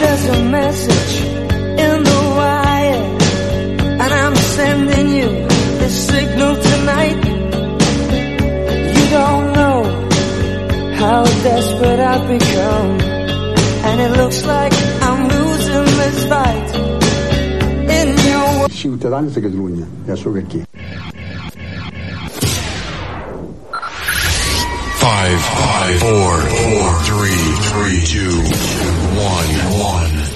there's a message in the wire, and I'm sending you this signal tonight. You don't know how desperate I've become, and it looks like I'm losing this fight. In your Ciutadans de Catalunya, ja sóc aquí. Five, five, four, four, three, three, two, one, one.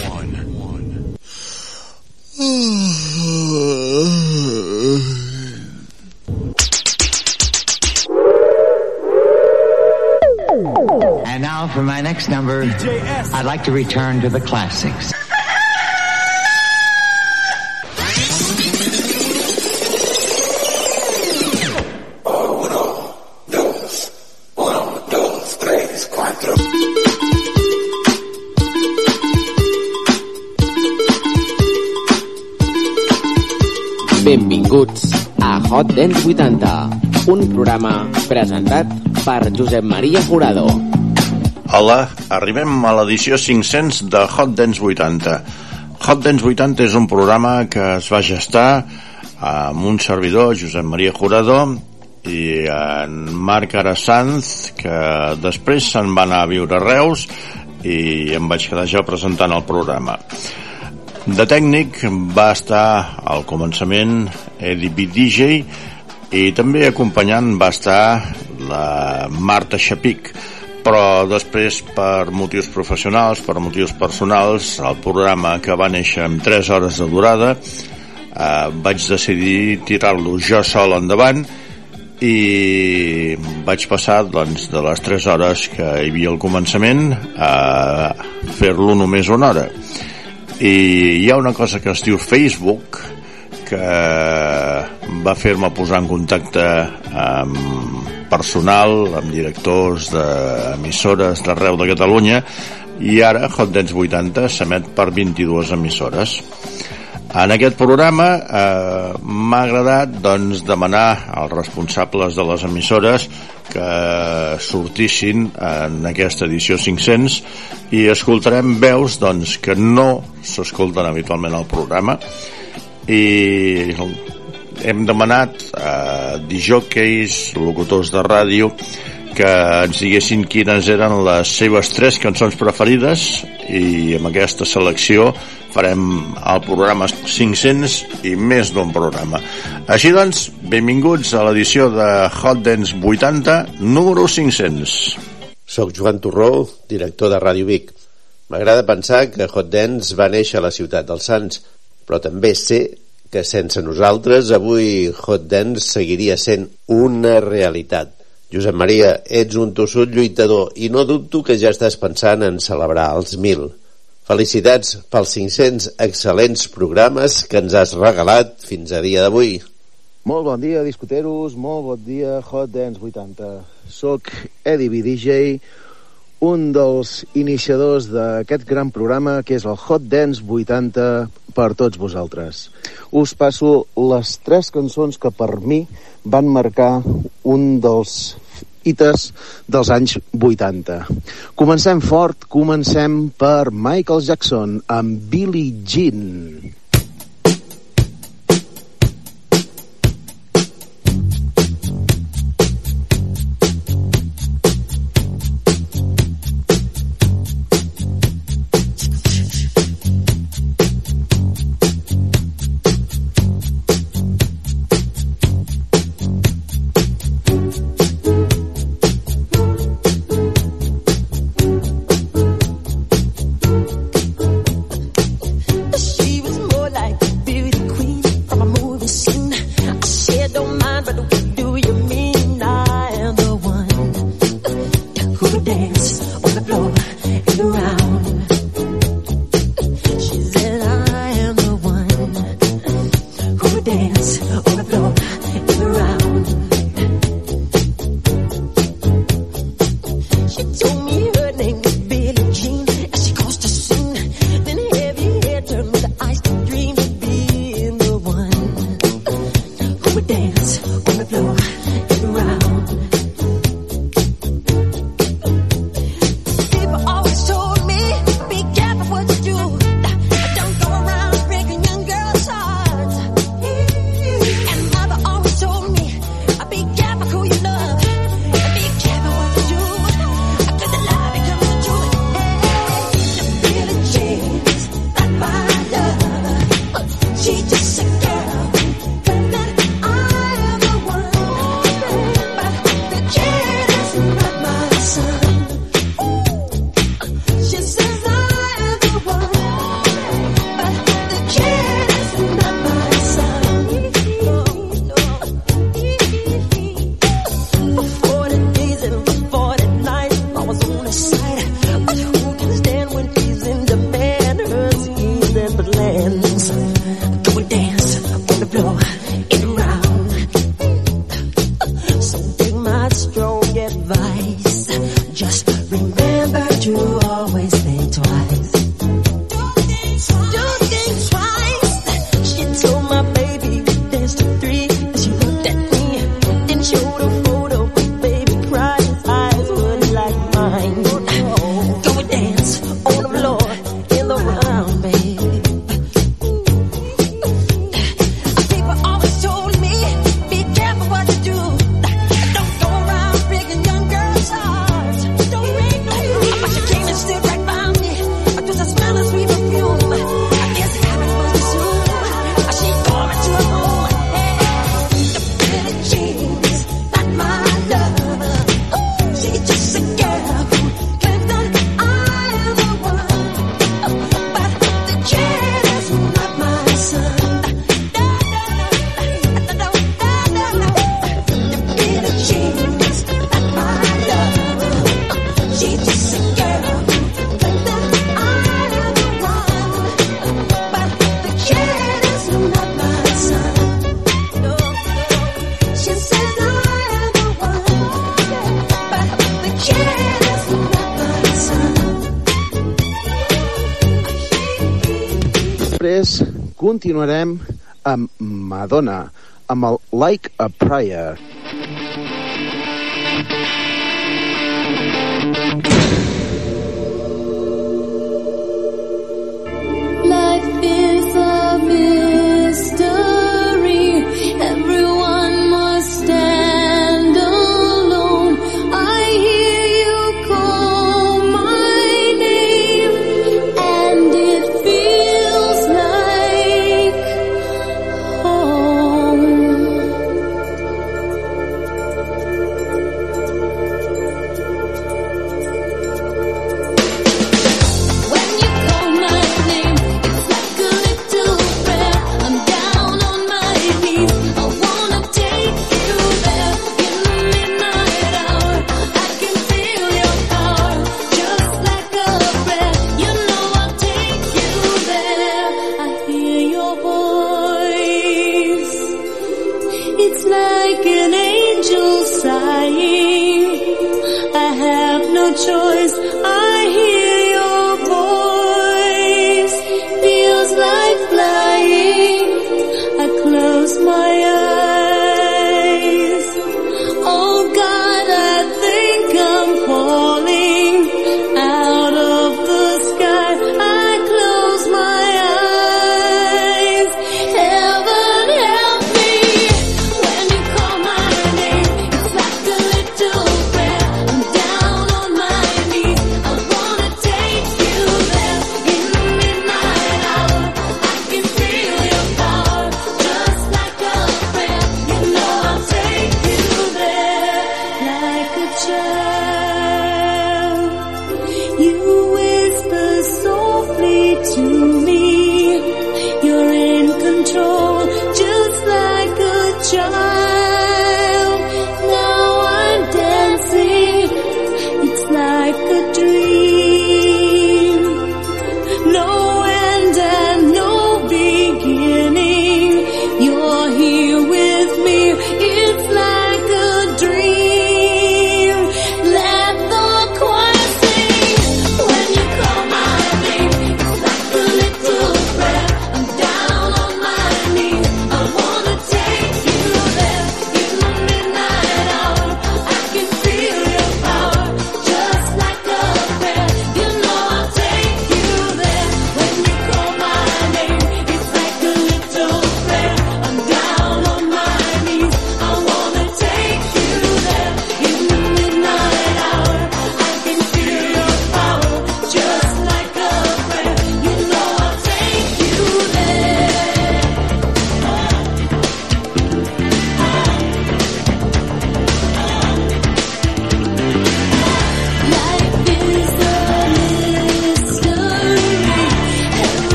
And now for my next number, I'd like to return to the classics. Benvinguts a Hot Dance 80, un programa presentat per Josep Maria Jurado. Hola, arribem a l'edició 500 de Hot Dance 80. Hot Dance 80 és un programa que es va gestar amb un servidor, Josep Maria Jurado, i en Marc Arasanz, que després se'n va anar a viure a Reus i em vaig quedar jo presentant el programa. De tècnic va estar al començament Eddie B. DJ i també acompanyant va estar la Marta Xapic però després per motius professionals, per motius personals el programa que va néixer amb 3 hores de durada eh, vaig decidir tirar-lo jo sol endavant i vaig passar doncs, de les 3 hores que hi havia al començament a fer-lo només una hora i hi ha una cosa que es diu Facebook que va fer-me posar en contacte amb personal, amb directors d'emissores d'arreu de Catalunya i ara Hot Dance 80 s'emet per 22 emissores. En aquest programa eh, m'ha agradat doncs, demanar als responsables de les emissores que sortissin en aquesta edició 500 i escoltarem veus doncs, que no s'escolten habitualment al programa. I hem demanat a dijòqueis, locutors de ràdio que ens diguessin quines eren les seves tres cançons preferides i amb aquesta selecció farem el programa 500 i més d'un programa. Així doncs, benvinguts a l'edició de Hot Dance 80, número 500. Soc Joan Torró, director de Ràdio Vic. M'agrada pensar que Hot Dance va néixer a la ciutat dels Sants, però també sé que sense nosaltres avui Hot Dance seguiria sent una realitat. Josep Maria, ets un tossut lluitador i no dubto que ja estàs pensant en celebrar els mil. Felicitats pels 500 excel·lents programes que ens has regalat fins a dia d'avui. Molt bon dia, discoteros, molt bon dia, Hot Dance 80. Soc Eddie B. DJ, un dels iniciadors d'aquest gran programa que és el Hot Dance 80 per tots vosaltres. Us passo les tres cançons que per mi van marcar un dels hites dels anys 80. Comencem fort, comencem per Michael Jackson amb Billie Jean. Continuarem amb Madonna, amb el Like a Prayer.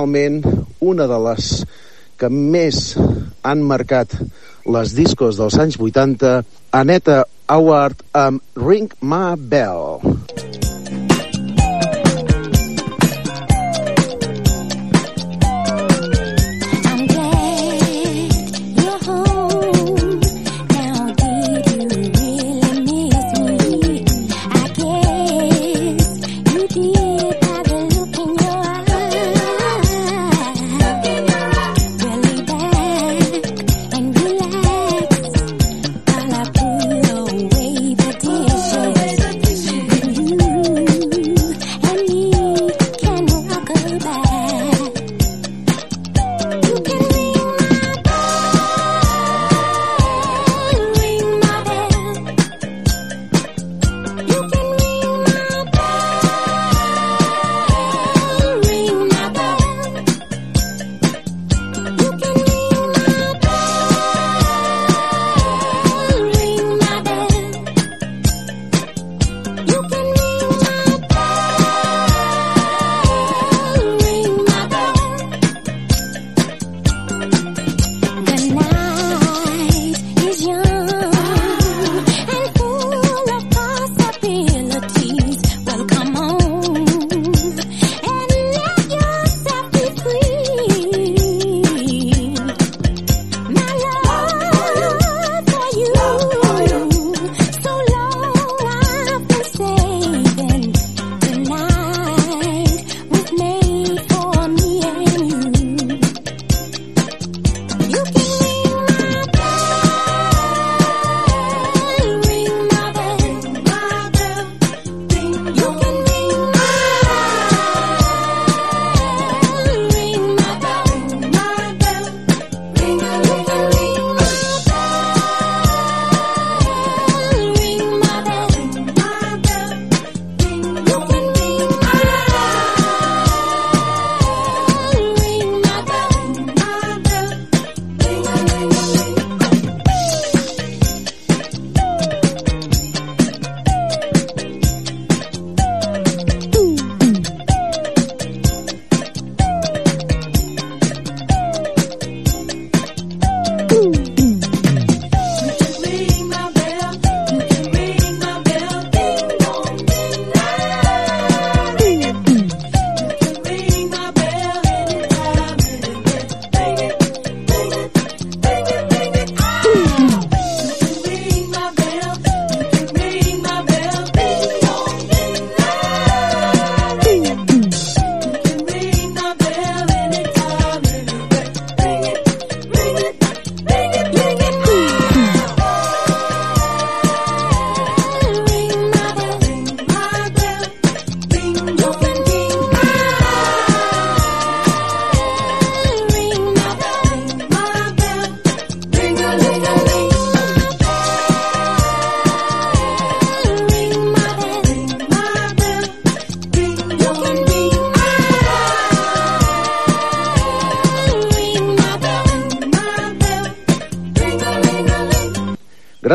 Finalment una de les que més han marcat les discos dels anys 80, Aneta Howard amb Ring My Bell. Did you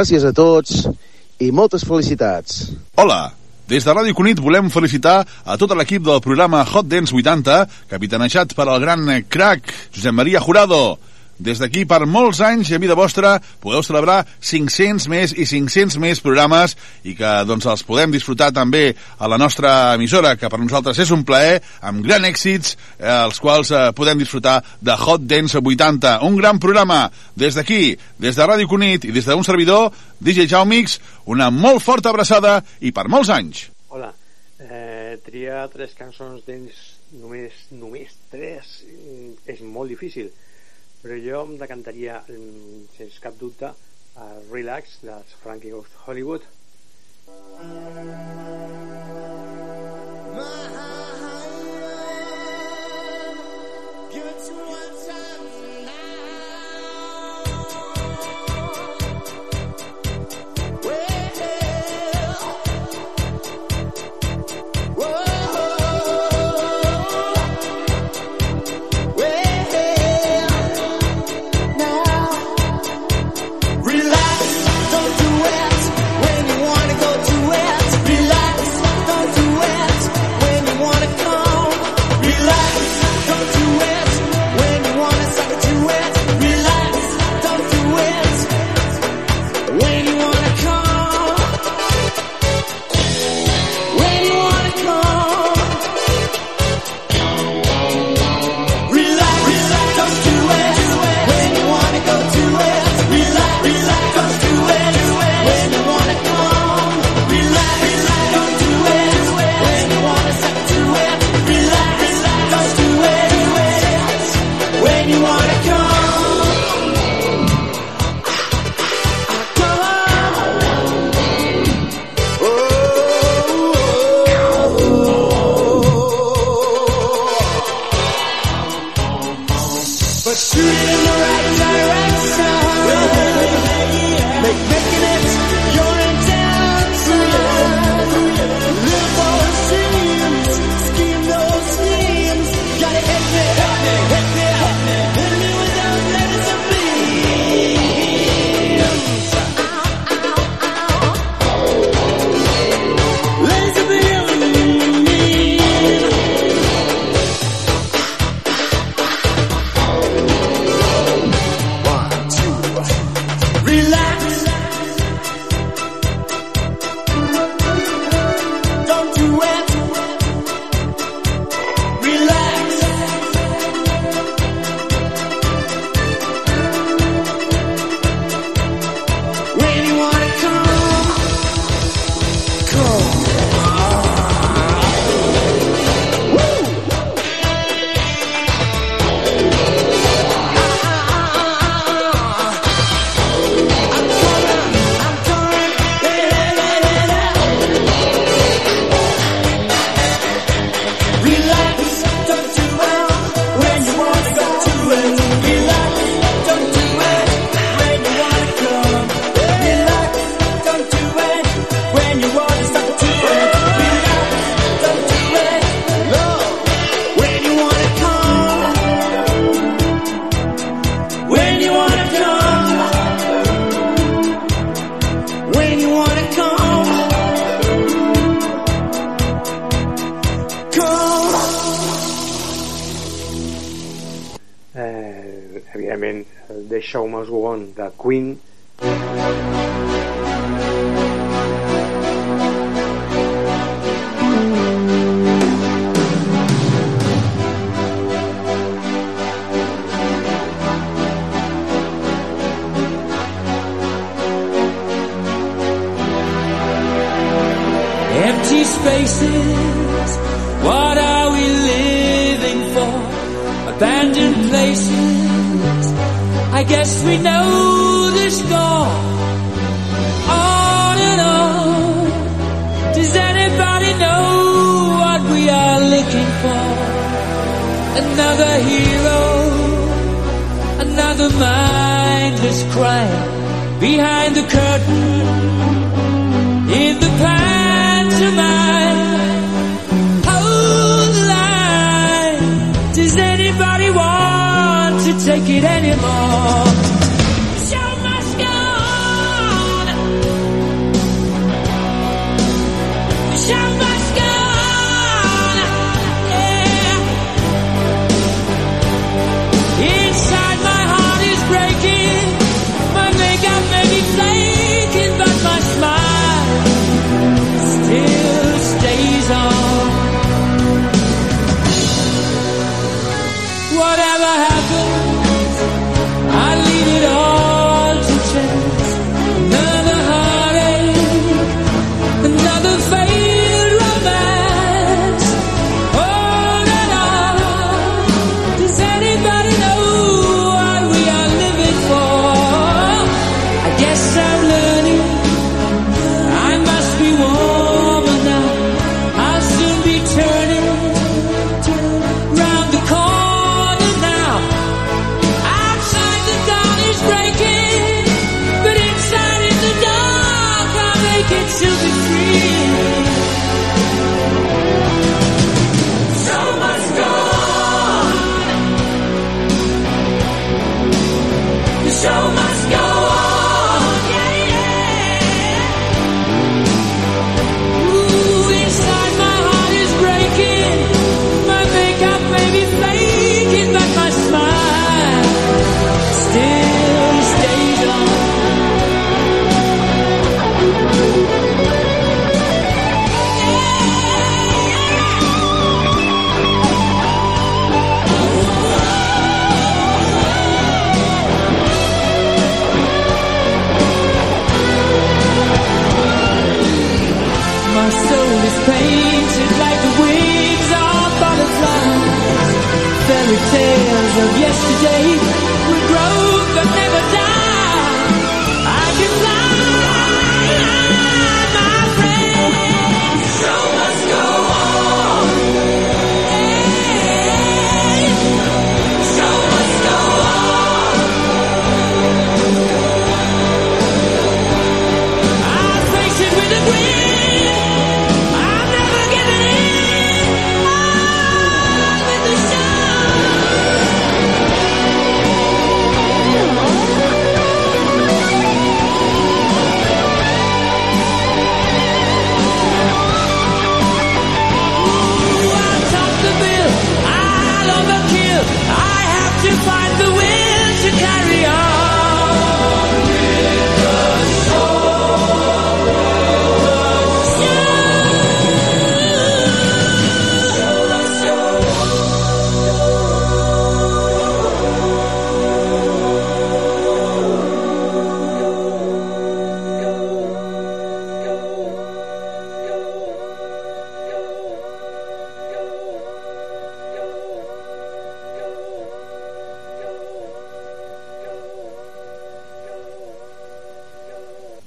Gràcies a tots i moltes felicitats. Hola! Des de Ràdio Cunit volem felicitar a tot l'equip del programa Hot Dance 80, capitanejat per el gran crack Josep Maria Jurado. Des d'aquí, per molts anys i a vida vostra, podeu celebrar 500 més i 500 més programes i que doncs, els podem disfrutar també a la nostra emissora, que per nosaltres és un plaer, amb gran èxits, eh, els quals eh, podem disfrutar de Hot Dance 80. Un gran programa des d'aquí, des de Ràdio Cunit i des d'un servidor, DJ Jaumix, una molt forta abraçada i per molts anys. Hola, eh, triar tres cançons dents només, només tres mm, és molt difícil, però jo em decantaria, mm, sense cap dubte, a Relax, dels Frankie of Hollywood. Relax, abandoned places. I guess we know the score. On and on. Does anybody know what we are looking for? Another hero, another mindless crime behind the curtain. anymore.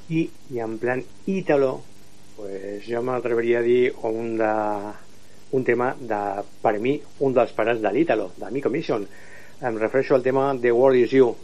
Y, y en plan ítalo pues jo m'atreveria a dir un, de, un tema de, per mi, un dels pares de l'Ítalo, de Mi Commission. Em refereixo al tema The World Is You.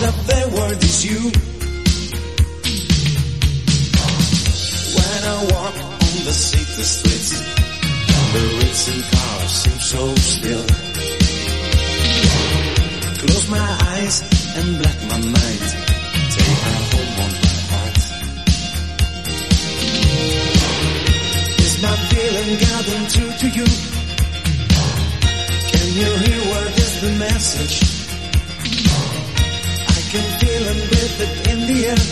That the word is you. When I walk on the city streets, the racing cars seem so still. Close my eyes and black my mind. Take her home on my heart. Is my feeling getting through to you? Can you hear what is the message? I can feel and breathe it in the air.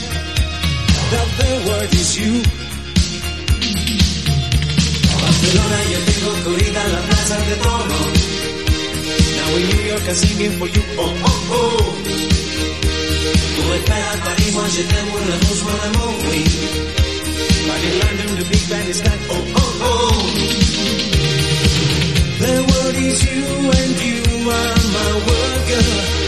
That the word is you. Barcelona, yo tengo corrida en la plaza de Toro. Now in New York, I'm singing for you. Oh, oh, oh. Tú esperas París, moi je t'aime, mon amour, mon amour, oui. But in London, the big band is like, oh, oh, oh. The word is you and you are my world, girl.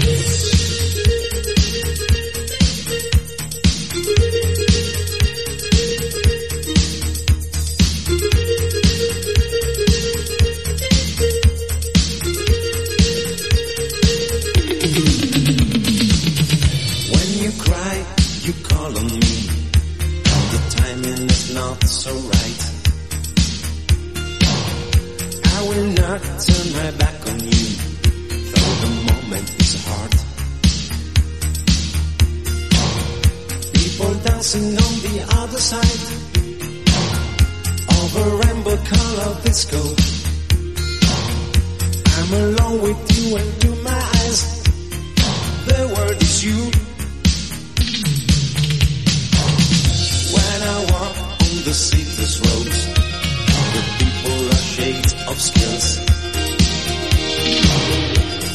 I'm alone with you and to my eyes, the word is you. When I walk on the city's roads, the people are shades of skills.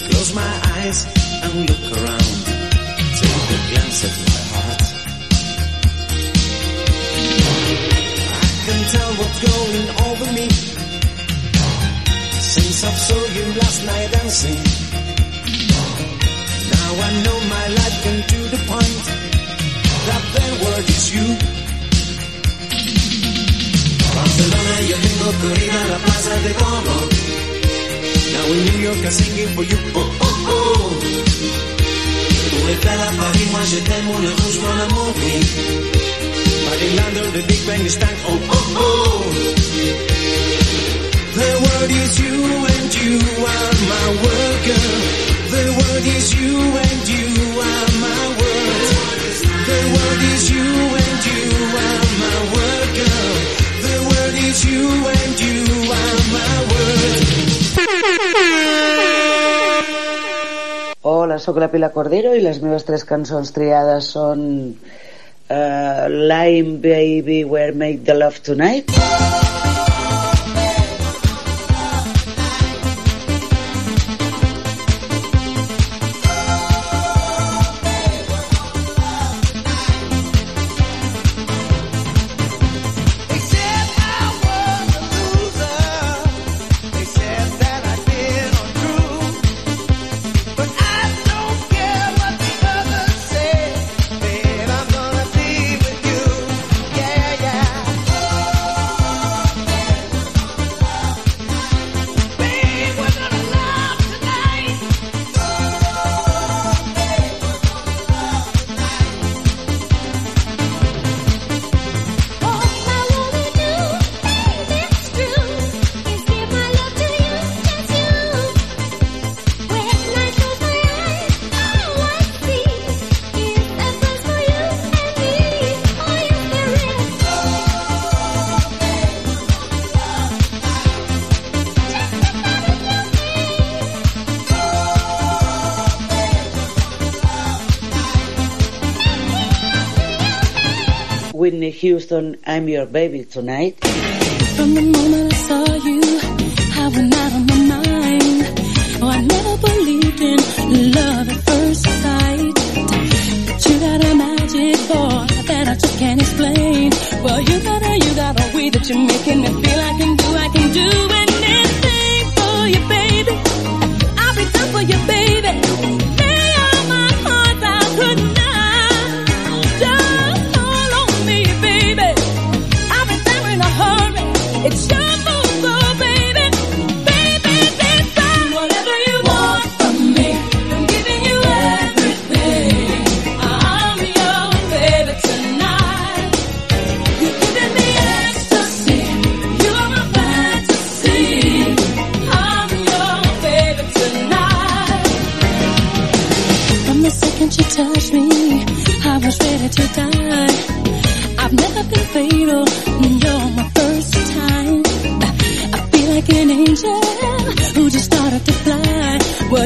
Close my eyes and look around. Take a glance at my heart. I can tell what's going over saw you last night dancing. Now I know my life can do the point that the word is you. Barcelona, yo tengo corrida la plaza de Como. Now in New York, I'm singing for you. Oh, oh, oh. Tú estás à Paris, moi je t'aime, mon rouge, mon amour, oui. But in London, the Big Bang is time. Oh, oh, oh. world is you and you are my worker. The world is you and you are my world. The world is you and you are my worker. The world is you and you are my world. Hola, sóc la Pilar Cordero i les meves tres cançons triades són uh, Lime Baby Where Make the Love Tonight. Houston, I'm Your Baby Tonight. From the moment I saw you, I went out on my mind. Oh, I never believed in love at first sight. But you got a magic for that I just can't explain. Well, you got a, you got a way that you're making me feel I can do, I can do it.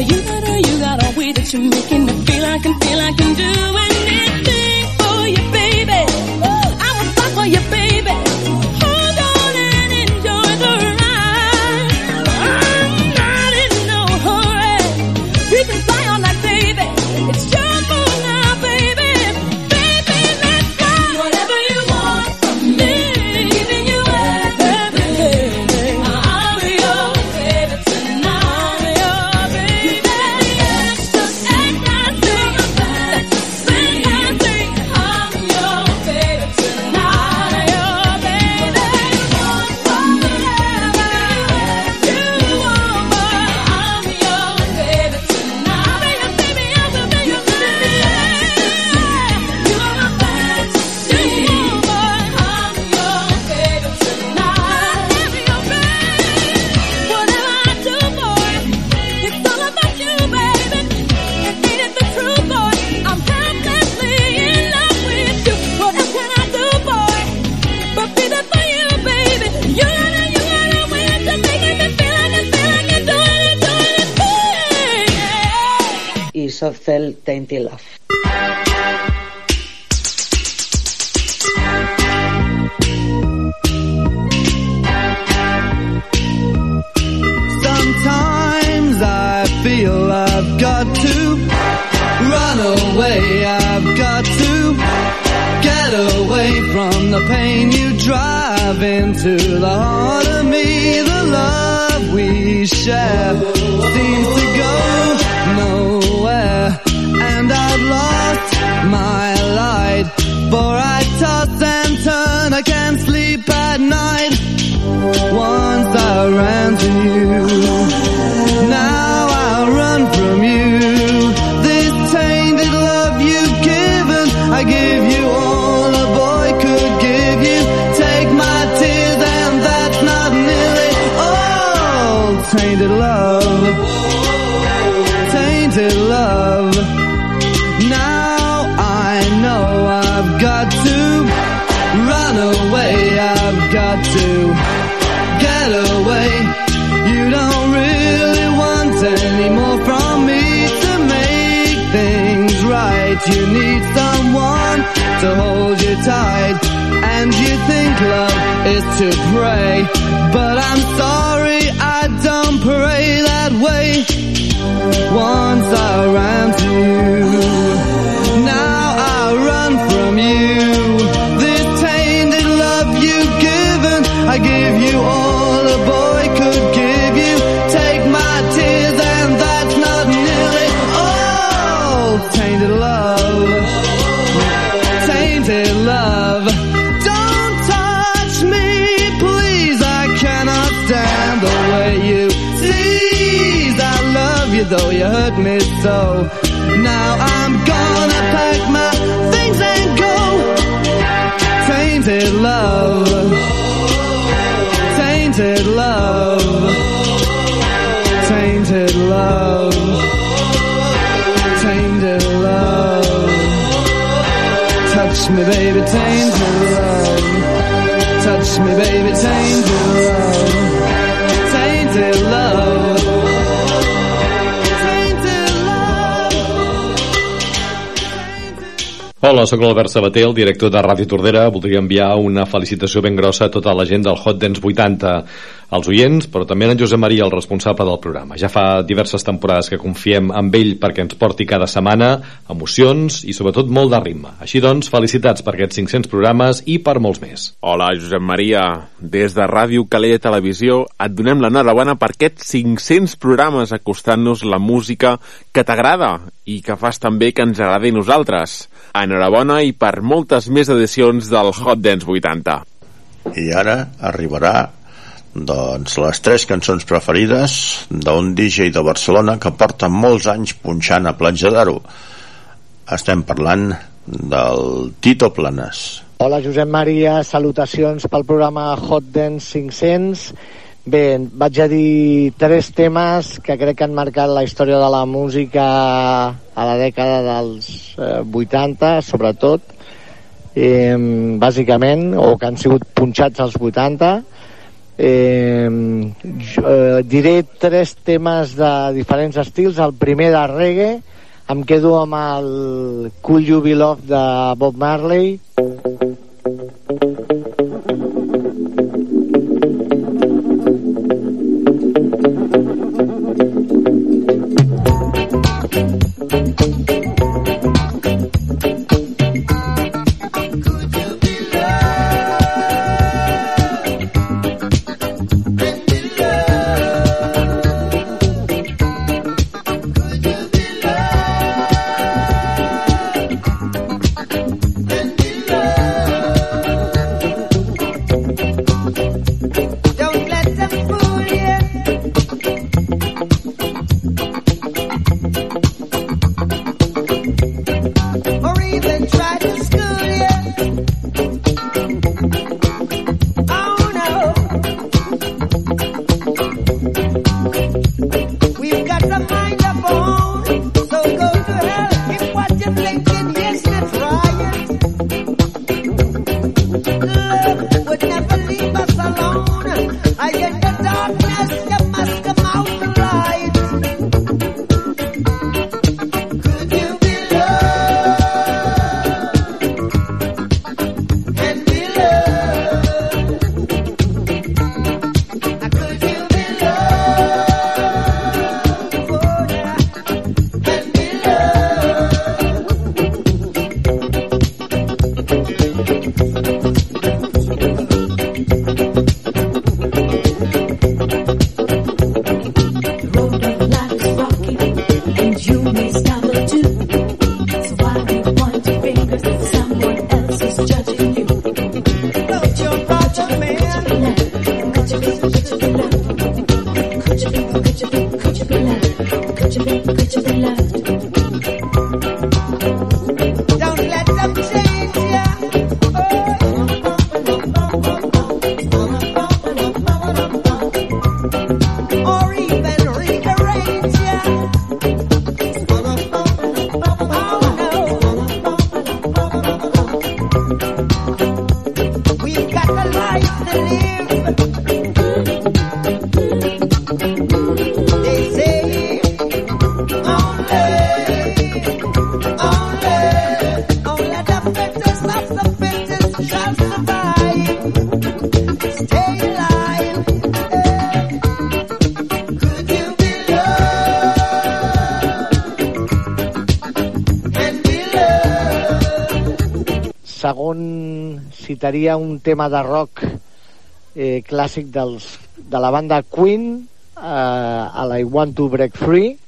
You got a, you got a way that you're making me feel I can, feel I can do anything for you, baby. Is to pray. But I'm sorry, I don't pray that way. Once I ran to you, now I run from you. Tainted love you've given, I give you all though you hurt me so. Now I'm gonna pack my things and go. Tainted love, tainted love, tainted love, tainted love. Touch me, baby, tainted love. Touch me, baby, tainted love. Hola, sóc l'Albert Sabater, el director de Ràdio Tordera. Voldria enviar una felicitació ben grossa a tota la gent del Hot Dance 80, als oients, però també a en Josep Maria, el responsable del programa. Ja fa diverses temporades que confiem en ell perquè ens porti cada setmana emocions i sobretot molt de ritme. Així doncs, felicitats per aquests 500 programes i per molts més. Hola, Josep Maria. Des de Ràdio Calella Televisió et donem l'enhorabona per aquests 500 programes acostant-nos la música que t'agrada i que fas també que ens agradi a nosaltres. Enhorabona i per moltes més edicions del Hot Dance 80. I ara arribarà doncs les tres cançons preferides d'un DJ de Barcelona que porta molts anys punxant a Platja d'Aro. Estem parlant del Tito Planes. Hola Josep Maria, salutacions pel programa Hot Dance 500. Bé, vaig a dir tres temes que crec que han marcat la història de la música a la dècada dels eh, 80, sobretot, eh, bàsicament, o que han sigut punxats als 80. Eh, jo, eh, diré tres temes de diferents estils. El primer de reggae, em quedo amb el Cool You Be Love de Bob Marley. imitaria un tema de rock eh, clàssic dels, de la banda Queen eh, a la I Want to Break Free.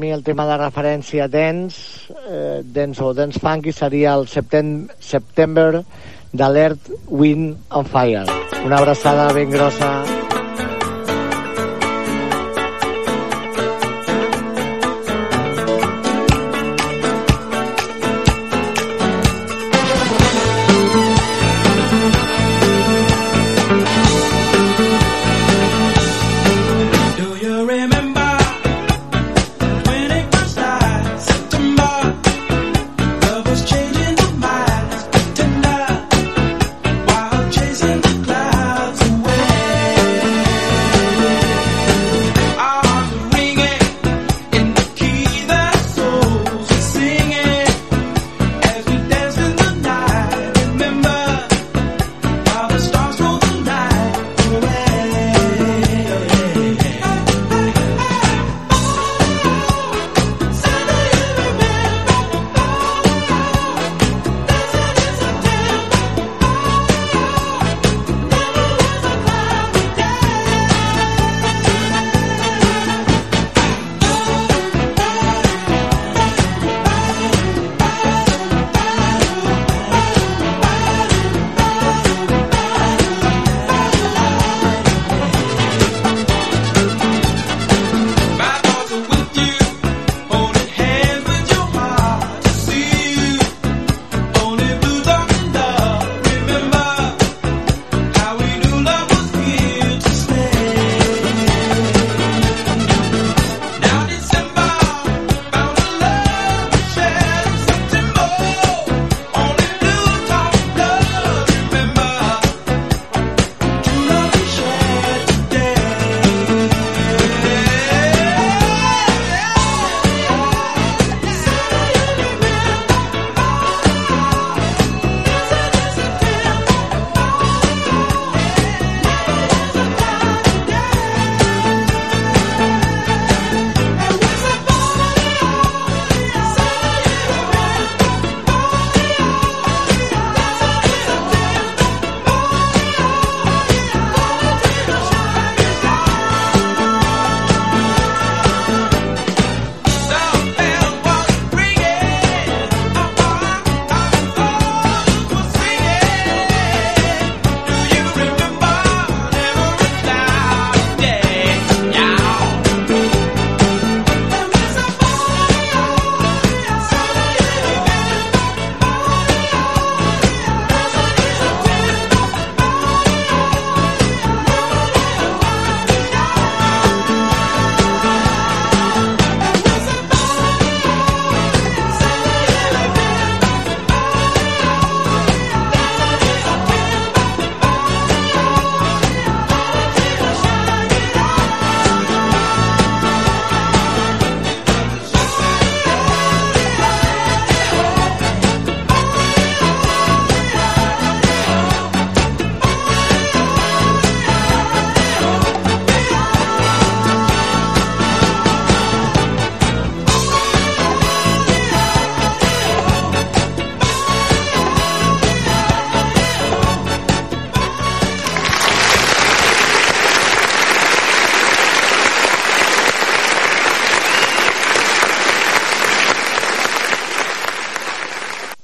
mi el tema de referència dance, eh, dance o dance funky seria el septem September d'Alert Wind and Fire. Una abraçada ben grossa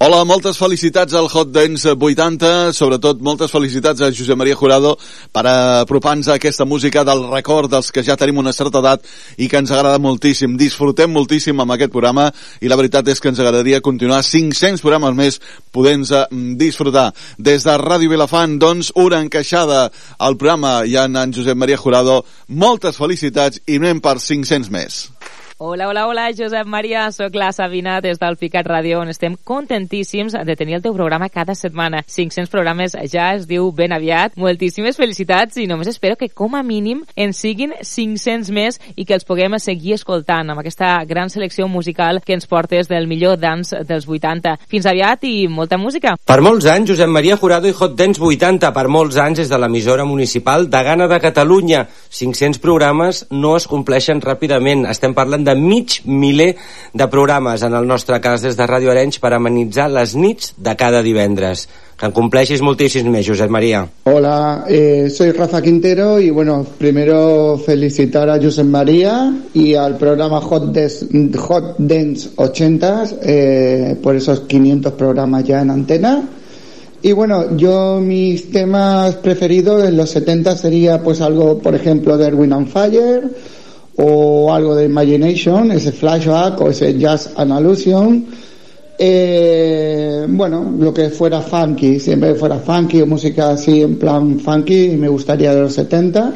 Hola, moltes felicitats al Hot Dance 80, sobretot moltes felicitats a Josep Maria Jurado per apropar-nos a aquesta música del record dels que ja tenim una certa edat i que ens agrada moltíssim. Disfrutem moltíssim amb aquest programa i la veritat és que ens agradaria continuar 500 programes més podent disfrutar. Des de Ràdio Vilafant, doncs, una encaixada al programa i en, en Josep Maria Jurado. Moltes felicitats i anem per 500 més. Hola, hola, hola, Josep Maria, sóc la Sabina des del Picat Ràdio, on estem contentíssims de tenir el teu programa cada setmana. 500 programes ja es diu ben aviat. Moltíssimes felicitats i només espero que com a mínim en siguin 500 més i que els puguem seguir escoltant amb aquesta gran selecció musical que ens portes del millor dance dels 80. Fins aviat i molta música. Per molts anys, Josep Maria Jurado i Hot Dance 80, per molts anys des de l'emissora municipal de Gana de Catalunya. 500 programes no es compleixen ràpidament. Estem parlant de mig miler de programes en el nostre cas des de Ràdio Arenys per amenitzar les nits de cada divendres. Que en compleixis moltíssims més, Josep Maria. Hola, eh, soy Rafa Quintero y bueno, primero felicitar a Josep María y al programa Hot, Des, Hot Dance 80 eh, por esos 500 programas ya en antena. Y bueno, yo mis temas preferidos en los 70 sería pues algo, por ejemplo, de Erwin and Fire o algo de Imagination, ese flashback o ese Jazz an Allusion. Eh, bueno, lo que fuera funky, siempre fuera funky o música así en plan funky, me gustaría de los 70.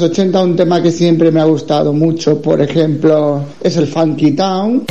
Los 80 un tema que siempre me ha gustado mucho, por ejemplo, es el Funky Town.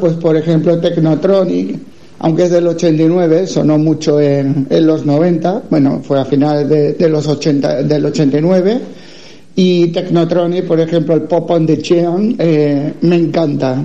Pues por ejemplo Technotronic, aunque es del 89, sonó mucho en, en los 90, bueno, fue a finales de, de los 80, del 89. Y Technotronic, por ejemplo, el Pop on the Cheon, eh, me encanta.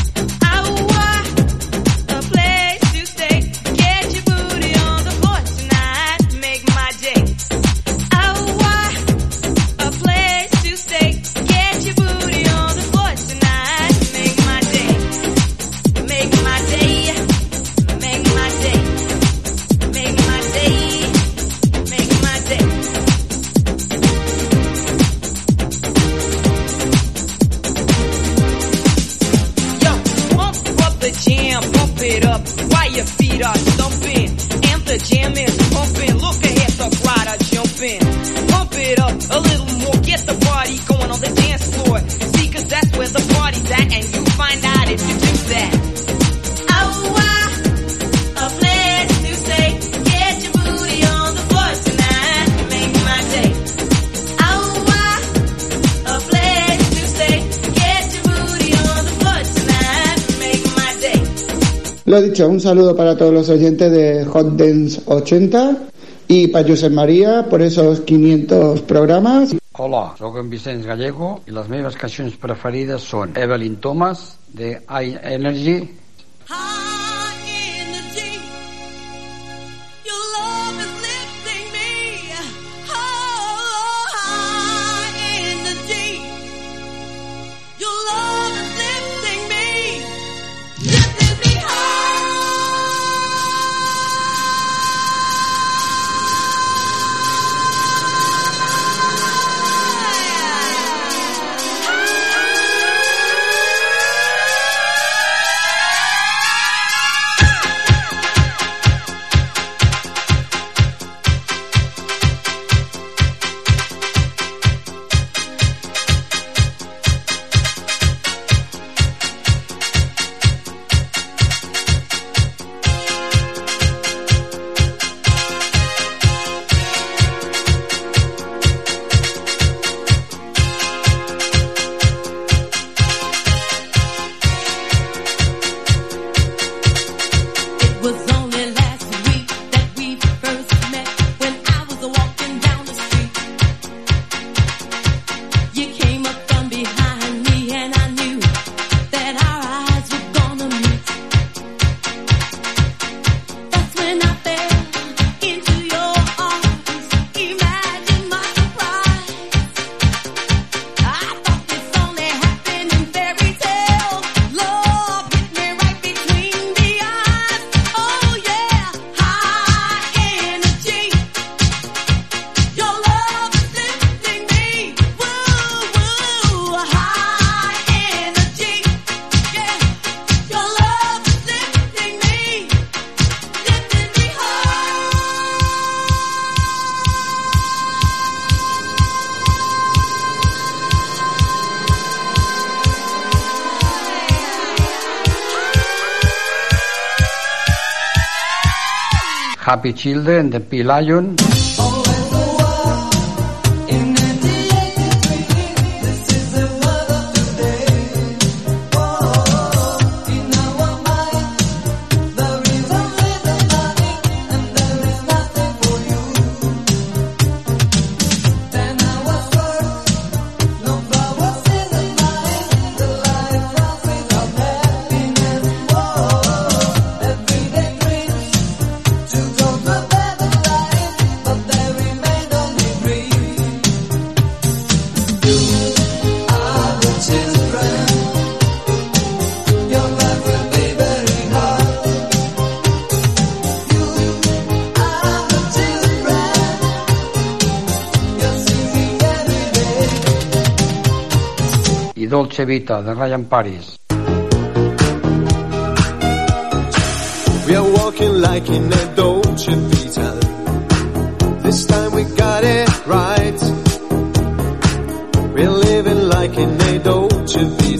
Lo dicho, un saludo para todos los oyentes de Hot Dance 80 y para Josep María por esos 500 programas. Hola, soy Vicente Gallego i les meves cançons preferides són Evelyn Thomas de I Energy. happy children, the P Lion. De Ryan Paris. We are walking like in a Dolce Vita. This time we got it right. We're living like in a Dolce Vita.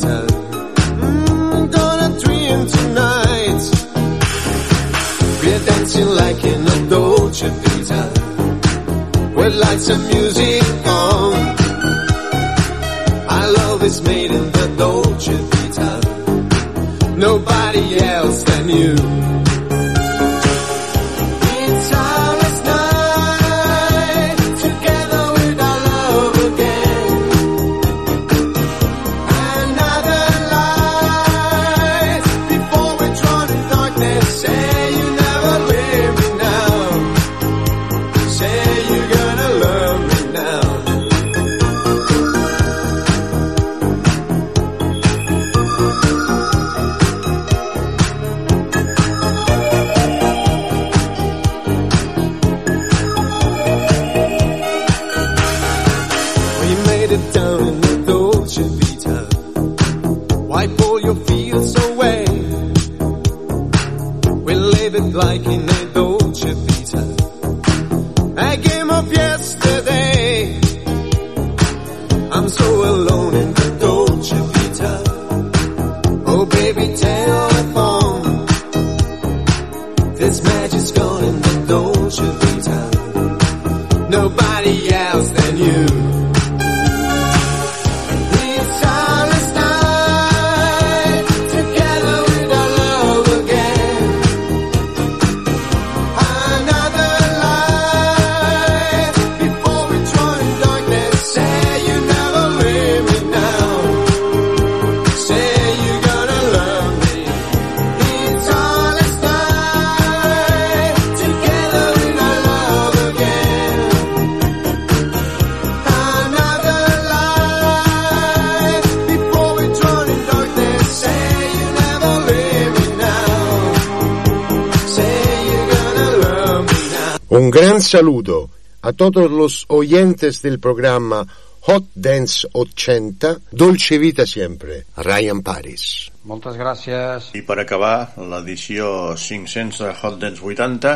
Un gran saludo a todos los oyentes del programa Hot Dance 80, Dolce Vita Sempre, Ryan Paris. Moltes gràcies. I per acabar l'edició 500 de Hot Dance 80,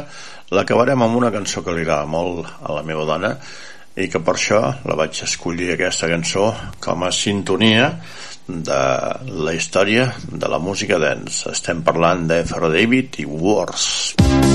l'acabarem amb una cançó que li agrada molt a la meva dona i que per això la vaig escollir aquesta cançó com a sintonia de la història de la música dance. Estem parlant de David i Wars. Wars.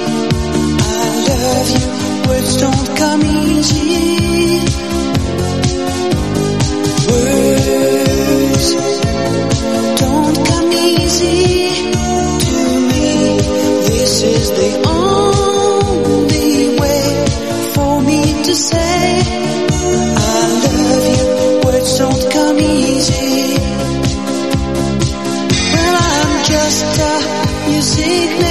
muziek